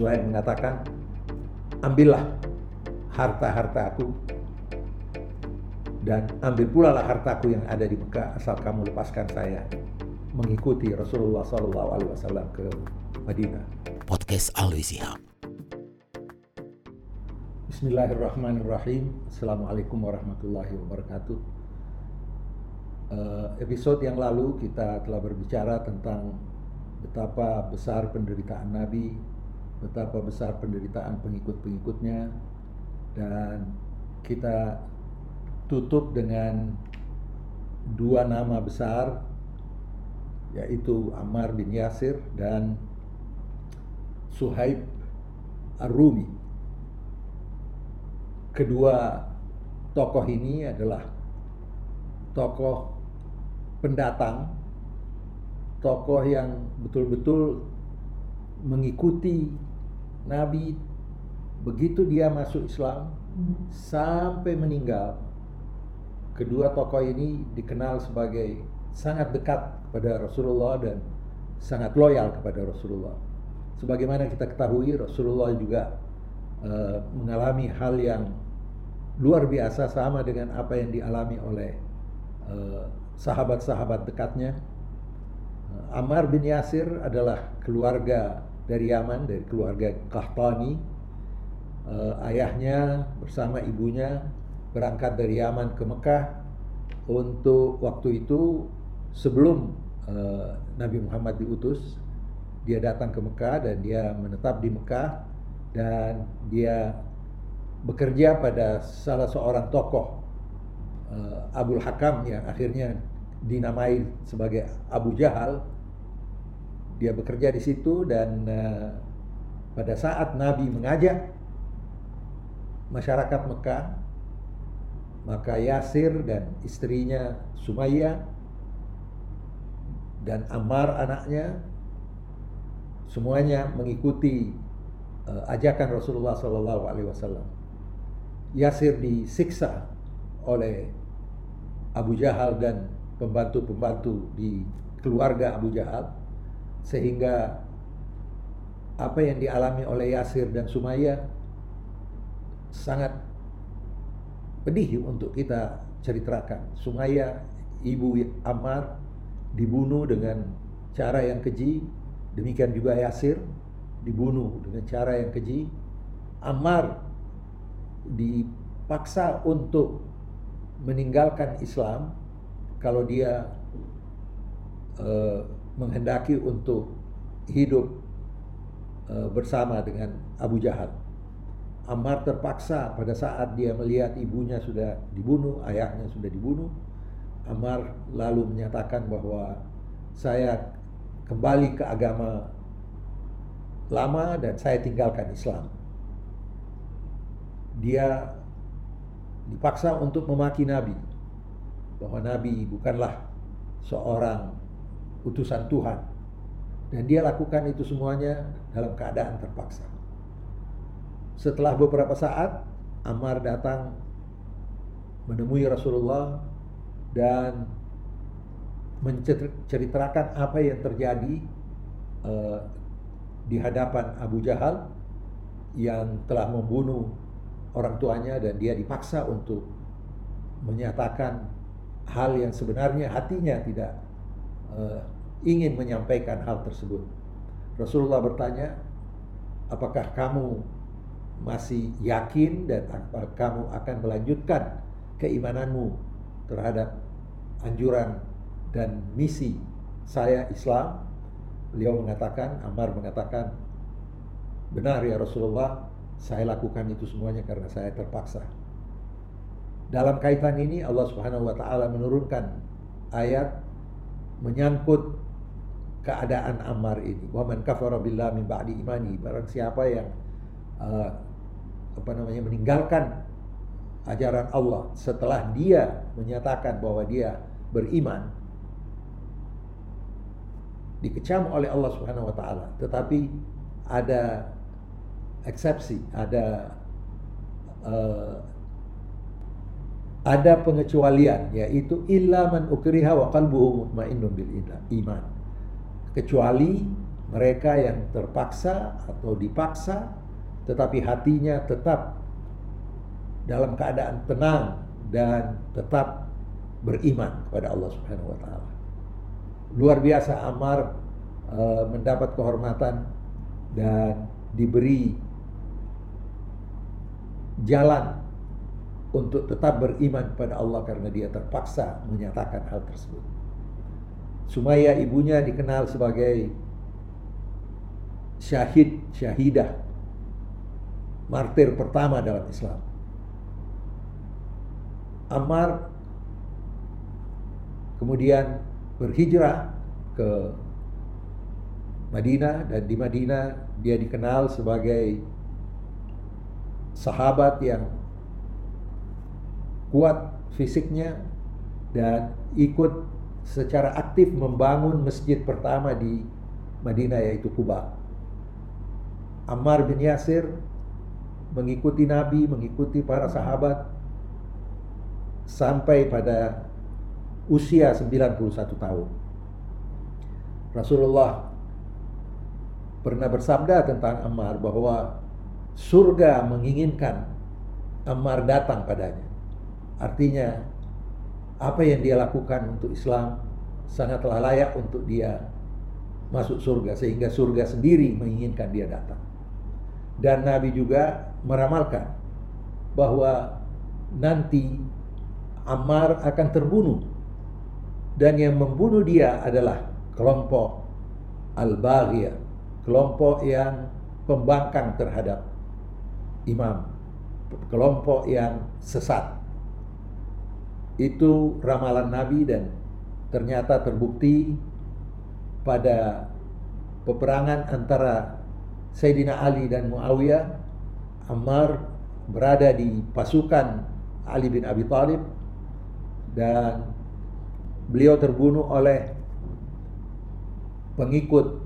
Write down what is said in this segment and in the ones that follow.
Suhaib mengatakan, ambillah harta-harta aku dan ambil pula lah hartaku yang ada di Mekah asal kamu lepaskan saya mengikuti Rasulullah SAW ke Madinah. Podcast Alwi Sihab. Bismillahirrahmanirrahim. Assalamualaikum warahmatullahi wabarakatuh. Uh, episode yang lalu kita telah berbicara tentang betapa besar penderitaan Nabi, betapa besar penderitaan pengikut-pengikutnya, dan kita tutup dengan dua nama besar yaitu Ammar bin Yasir dan Suhaib Ar-Rumi. Kedua tokoh ini adalah tokoh pendatang, tokoh yang betul-betul mengikuti Nabi begitu dia masuk Islam sampai meninggal. Kedua tokoh ini dikenal sebagai sangat dekat kepada Rasulullah dan sangat loyal kepada Rasulullah. Sebagaimana kita ketahui, Rasulullah juga uh, mengalami hal yang luar biasa sama dengan apa yang dialami oleh uh, sahabat-sahabat dekatnya. Uh, Ammar bin Yasir adalah keluarga dari Yaman, dari keluarga Qahtani. Uh, ayahnya bersama ibunya berangkat dari Yaman ke Mekah untuk waktu itu sebelum uh, Nabi Muhammad diutus, dia datang ke Mekah dan dia menetap di Mekah dan dia bekerja pada salah seorang tokoh uh, Abul Hakam yang akhirnya dinamai sebagai Abu Jahal. Dia bekerja di situ dan uh, pada saat Nabi mengajak masyarakat Mekah, maka Yasir dan istrinya Sumayyah dan Ammar anaknya semuanya mengikuti uh, ajakan Rasulullah Sallallahu Alaihi Wasallam. Yasir disiksa oleh Abu Jahal dan pembantu-pembantu di keluarga Abu Jahal sehingga apa yang dialami oleh Yasir dan Sumayyah sangat pedih untuk kita ceritakan. Sumayyah ibu Ammar dibunuh dengan cara yang keji, demikian juga Yasir dibunuh dengan cara yang keji. Ammar dipaksa untuk meninggalkan Islam kalau dia uh, menghendaki untuk hidup uh, bersama dengan Abu Jahal. Ammar terpaksa pada saat dia melihat ibunya sudah dibunuh, ayahnya sudah dibunuh, Ammar lalu menyatakan bahwa saya kembali ke agama lama dan saya tinggalkan Islam. Dia dipaksa untuk memaki Nabi bahwa Nabi bukanlah seorang utusan Tuhan dan dia lakukan itu semuanya dalam keadaan terpaksa. Setelah beberapa saat Ammar datang menemui Rasulullah dan menceritakan apa yang terjadi uh, di hadapan Abu Jahal yang telah membunuh orang tuanya dan dia dipaksa untuk menyatakan hal yang sebenarnya hatinya tidak uh, ingin menyampaikan hal tersebut. Rasulullah bertanya, apakah kamu masih yakin dan apakah kamu akan melanjutkan keimananmu terhadap anjuran dan misi saya Islam beliau mengatakan Ammar mengatakan benar ya Rasulullah saya lakukan itu semuanya karena saya terpaksa dalam kaitan ini Allah Subhanahu wa taala menurunkan ayat menyangkut keadaan Ammar ini. Wa man kafara billah min ba'di imani barang siapa yang uh, apa namanya meninggalkan ajaran Allah setelah dia menyatakan bahwa dia beriman dikecam oleh Allah Subhanahu wa taala. Tetapi ada eksepsi ada uh, ada pengecualian yaitu illa man ukriha wa qalbuhu mutmainnun bil iman kecuali mereka yang terpaksa atau dipaksa tetapi hatinya tetap dalam keadaan tenang dan tetap beriman kepada Allah Subhanahu wa taala. Luar biasa Ammar uh, mendapat kehormatan dan diberi jalan untuk tetap beriman kepada Allah karena dia terpaksa menyatakan hal tersebut. Sumaya ibunya dikenal sebagai syahid, syahidah, martir pertama dalam Islam. Ammar kemudian berhijrah ke Madinah dan di Madinah dia dikenal sebagai sahabat yang kuat fisiknya dan ikut secara aktif membangun masjid pertama di Madinah yaitu Kuba. Ammar bin Yasir mengikuti Nabi, mengikuti para sahabat sampai pada usia 91 tahun. Rasulullah pernah bersabda tentang Ammar bahwa surga menginginkan Ammar datang padanya. Artinya apa yang dia lakukan untuk Islam sangatlah layak untuk dia masuk surga sehingga surga sendiri menginginkan dia datang. Dan Nabi juga meramalkan bahwa nanti Ammar akan terbunuh dan yang membunuh dia adalah kelompok Al-Baghiyah, kelompok yang pembangkang terhadap imam, kelompok yang sesat. Itu ramalan Nabi dan ternyata terbukti pada peperangan antara Sayyidina Ali dan Muawiyah, Ammar berada di pasukan Ali bin Abi Thalib dan beliau terbunuh oleh pengikut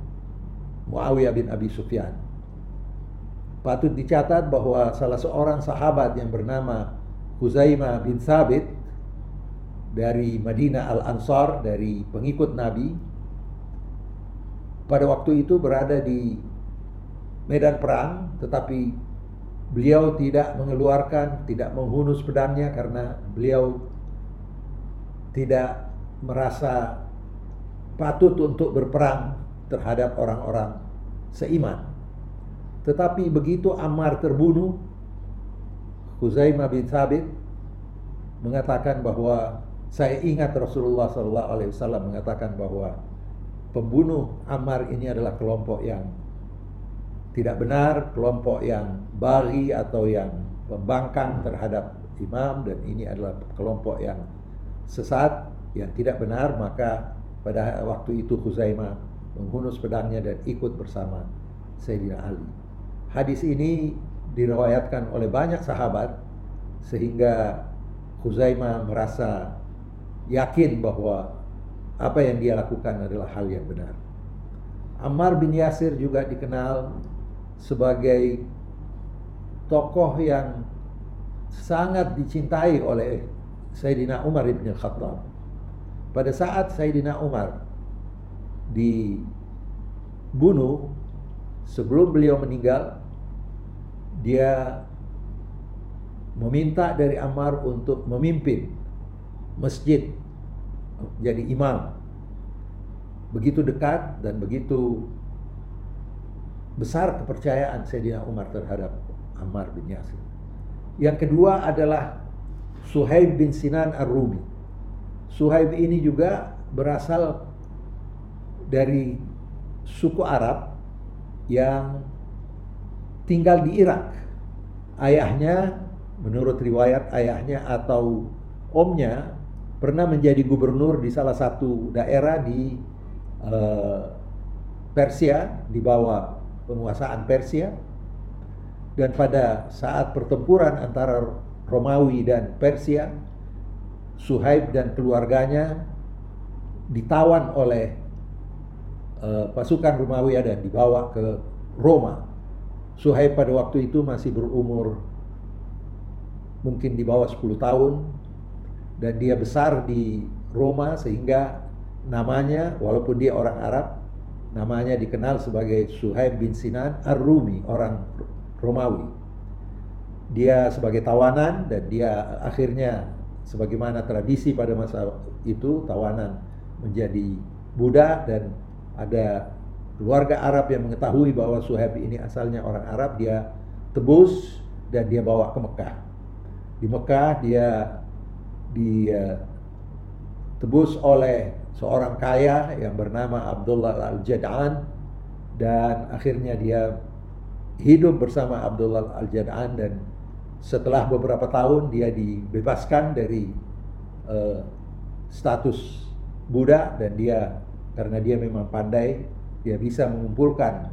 Muawiyah bin Abi Sufyan. Patut dicatat bahwa salah seorang sahabat yang bernama Huzaimah bin Sabit dari Madinah Al-Ansar dari pengikut Nabi pada waktu itu berada di medan perang tetapi beliau tidak mengeluarkan tidak menghunus pedangnya karena beliau tidak merasa patut untuk berperang terhadap orang-orang seiman. Tetapi begitu Ammar terbunuh, Huzaimah bin Thabit mengatakan bahwa saya ingat Rasulullah SAW mengatakan bahwa pembunuh Ammar ini adalah kelompok yang tidak benar, kelompok yang bari atau yang membangkang terhadap imam dan ini adalah kelompok yang sesat yang tidak benar maka pada waktu itu Khuzaimah menghunus pedangnya dan ikut bersama Sayyidina Ali. Hadis ini diriwayatkan oleh banyak sahabat sehingga Khuzaimah merasa yakin bahwa apa yang dia lakukan adalah hal yang benar. Ammar bin Yasir juga dikenal sebagai tokoh yang sangat dicintai oleh Sayyidina Umar bin Khattab pada saat Sayyidina Umar dibunuh sebelum beliau meninggal dia meminta dari Ammar untuk memimpin masjid jadi imam begitu dekat dan begitu besar kepercayaan Sayyidina Umar terhadap Ammar bin Yasir. Yang kedua adalah Suhaib bin Sinan Ar-Rumi. Suhaib ini juga berasal dari suku Arab yang tinggal di Irak. Ayahnya, menurut riwayat ayahnya atau omnya, pernah menjadi gubernur di salah satu daerah di uh, Persia, di bawah penguasaan Persia. Dan pada saat pertempuran antara Romawi dan Persia, Suhaib dan keluarganya ditawan oleh uh, pasukan Romawi dan dibawa ke Roma. Suhaib pada waktu itu masih berumur mungkin di bawah 10 tahun dan dia besar di Roma sehingga namanya walaupun dia orang Arab namanya dikenal sebagai Suhaib bin Sinan Ar-Rumi, orang Romawi. Dia sebagai tawanan dan dia akhirnya sebagaimana tradisi pada masa itu tawanan menjadi budak dan ada keluarga Arab yang mengetahui bahwa Suhaib ini asalnya orang Arab, dia tebus dan dia bawa ke Mekah. Di Mekah dia ditebus oleh seorang kaya yang bernama Abdullah Al-Jad'an dan akhirnya dia hidup bersama Abdullah Al-Jad'an dan setelah beberapa tahun dia dibebaskan dari uh, status budak dan dia karena dia memang pandai dia bisa mengumpulkan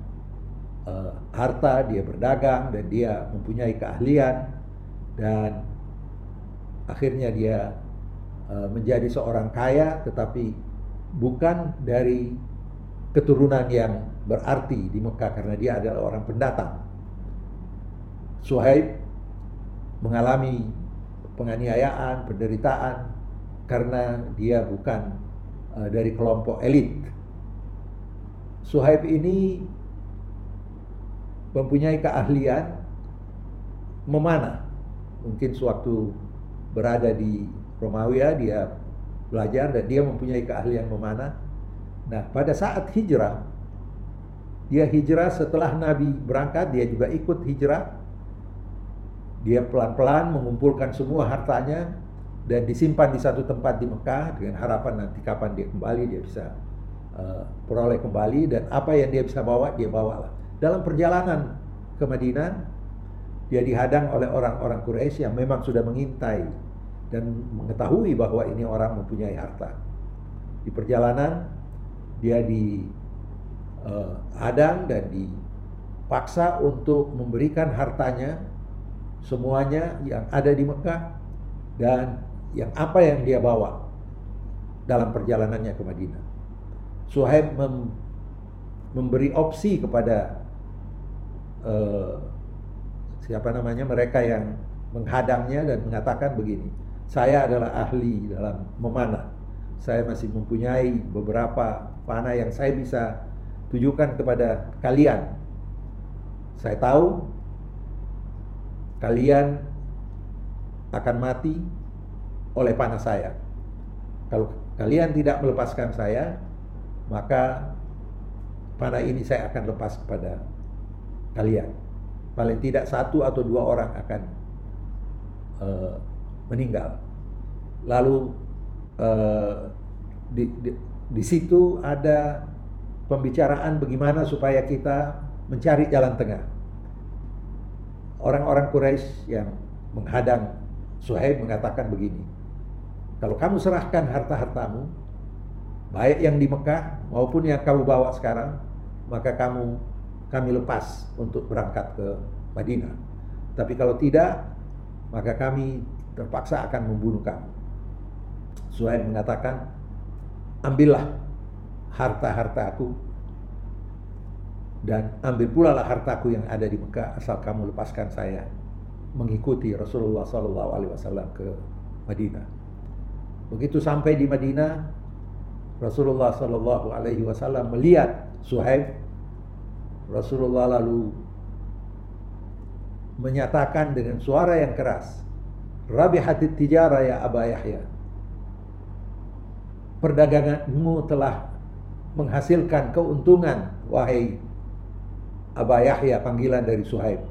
uh, harta dia berdagang dan dia mempunyai keahlian dan akhirnya dia uh, menjadi seorang kaya tetapi bukan dari keturunan yang berarti di Mekah karena dia adalah orang pendatang. Suhaib mengalami penganiayaan, penderitaan karena dia bukan uh, dari kelompok elit. Suhaib ini mempunyai keahlian memanah. Mungkin sewaktu berada di Romawi dia belajar dan dia mempunyai keahlian memanah. Nah, pada saat hijrah, dia hijrah setelah Nabi berangkat, dia juga ikut hijrah. Dia pelan-pelan mengumpulkan semua hartanya dan disimpan di satu tempat di Mekah dengan harapan nanti kapan dia kembali dia bisa uh, peroleh kembali dan apa yang dia bisa bawa dia bawa lah. Dalam perjalanan ke Madinah dia dihadang oleh orang-orang Quraisy yang memang sudah mengintai dan mengetahui bahwa ini orang mempunyai harta. Di perjalanan dia dihadang eh, dan dipaksa untuk memberikan hartanya semuanya yang ada di Mekah dan yang apa yang dia bawa dalam perjalanannya ke Madinah. Suhaib mem memberi opsi kepada uh, siapa namanya mereka yang menghadangnya dan mengatakan begini, saya adalah ahli dalam memanah. Saya masih mempunyai beberapa panah yang saya bisa tujukan kepada kalian. Saya tahu kalian akan mati oleh panah saya. Kalau kalian tidak melepaskan saya, maka panah ini saya akan lepas kepada kalian. Paling tidak satu atau dua orang akan uh, meninggal. Lalu uh, di, di, di situ ada pembicaraan bagaimana supaya kita mencari jalan tengah. Orang-orang Quraisy yang menghadang Suhaib mengatakan begini, kalau kamu serahkan harta-hartamu, baik yang di Mekah maupun yang kamu bawa sekarang, maka kamu kami lepas untuk berangkat ke Madinah. Tapi kalau tidak, maka kami terpaksa akan membunuh kamu. Suhaib mengatakan, ambillah harta-harta aku dan ambil pula lah hartaku yang ada di Mekah asal kamu lepaskan saya mengikuti Rasulullah Sallallahu Alaihi Wasallam ke Madinah. Begitu sampai di Madinah, Rasulullah Sallallahu Alaihi Wasallam melihat Suhaib. Rasulullah lalu menyatakan dengan suara yang keras, Rabihatit tijara ya Aba Yahya. Perdaganganmu telah menghasilkan keuntungan wahai Aba Yahya panggilan dari Suhaib.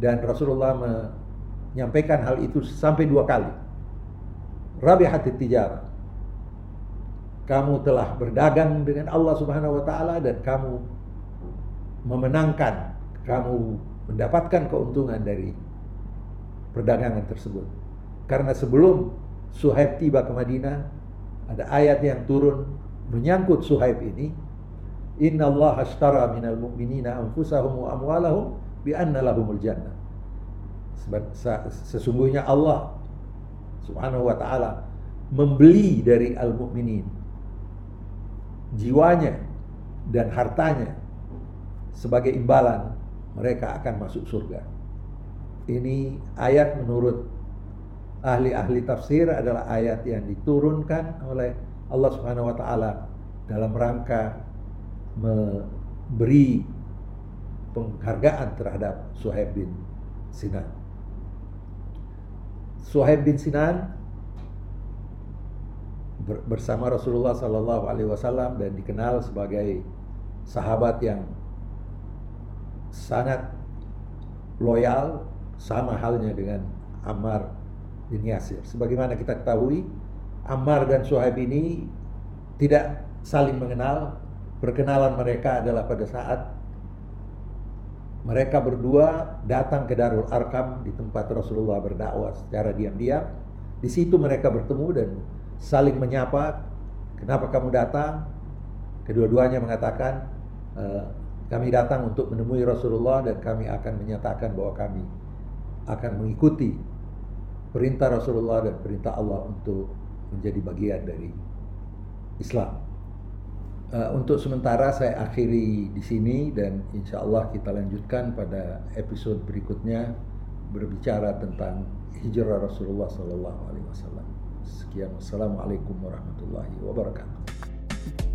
Dan Rasulullah menyampaikan hal itu sampai dua kali. Rabihatit tijara. Kamu telah berdagang dengan Allah Subhanahu wa taala dan kamu memenangkan, kamu mendapatkan keuntungan dari perdagangan tersebut. Karena sebelum Suhaib tiba ke Madinah, ada ayat yang turun menyangkut Suhaib ini. Inna Allah ashtara minal mu'minina anfusahum wa amwalahum bi anna lahumul jannah. Sesungguhnya Allah subhanahu wa ta'ala membeli dari al-mu'minin jiwanya dan hartanya sebagai imbalan mereka akan masuk surga. Ini ayat menurut ahli-ahli tafsir adalah ayat yang diturunkan oleh Allah Subhanahu wa taala dalam rangka memberi penghargaan terhadap Suhaib bin Sinan. Suhaib bin Sinan bersama Rasulullah Sallallahu Alaihi Wasallam dan dikenal sebagai sahabat yang sangat loyal sama halnya dengan Ammar bin Yasir. Sebagaimana kita ketahui, Ammar dan Suhaib ini tidak saling mengenal. Perkenalan mereka adalah pada saat mereka berdua datang ke Darul Arkam di tempat Rasulullah berdakwah secara diam-diam. Di situ mereka bertemu dan saling menyapa, kenapa kamu datang? Kedua-duanya mengatakan, e, kami datang untuk menemui Rasulullah dan kami akan menyatakan bahwa kami akan mengikuti perintah Rasulullah dan perintah Allah untuk menjadi bagian dari Islam. Uh, untuk sementara saya akhiri di sini dan insya Allah kita lanjutkan pada episode berikutnya berbicara tentang hijrah Rasulullah Sallallahu Alaihi Wasallam. Sekian, wassalamualaikum warahmatullahi wabarakatuh.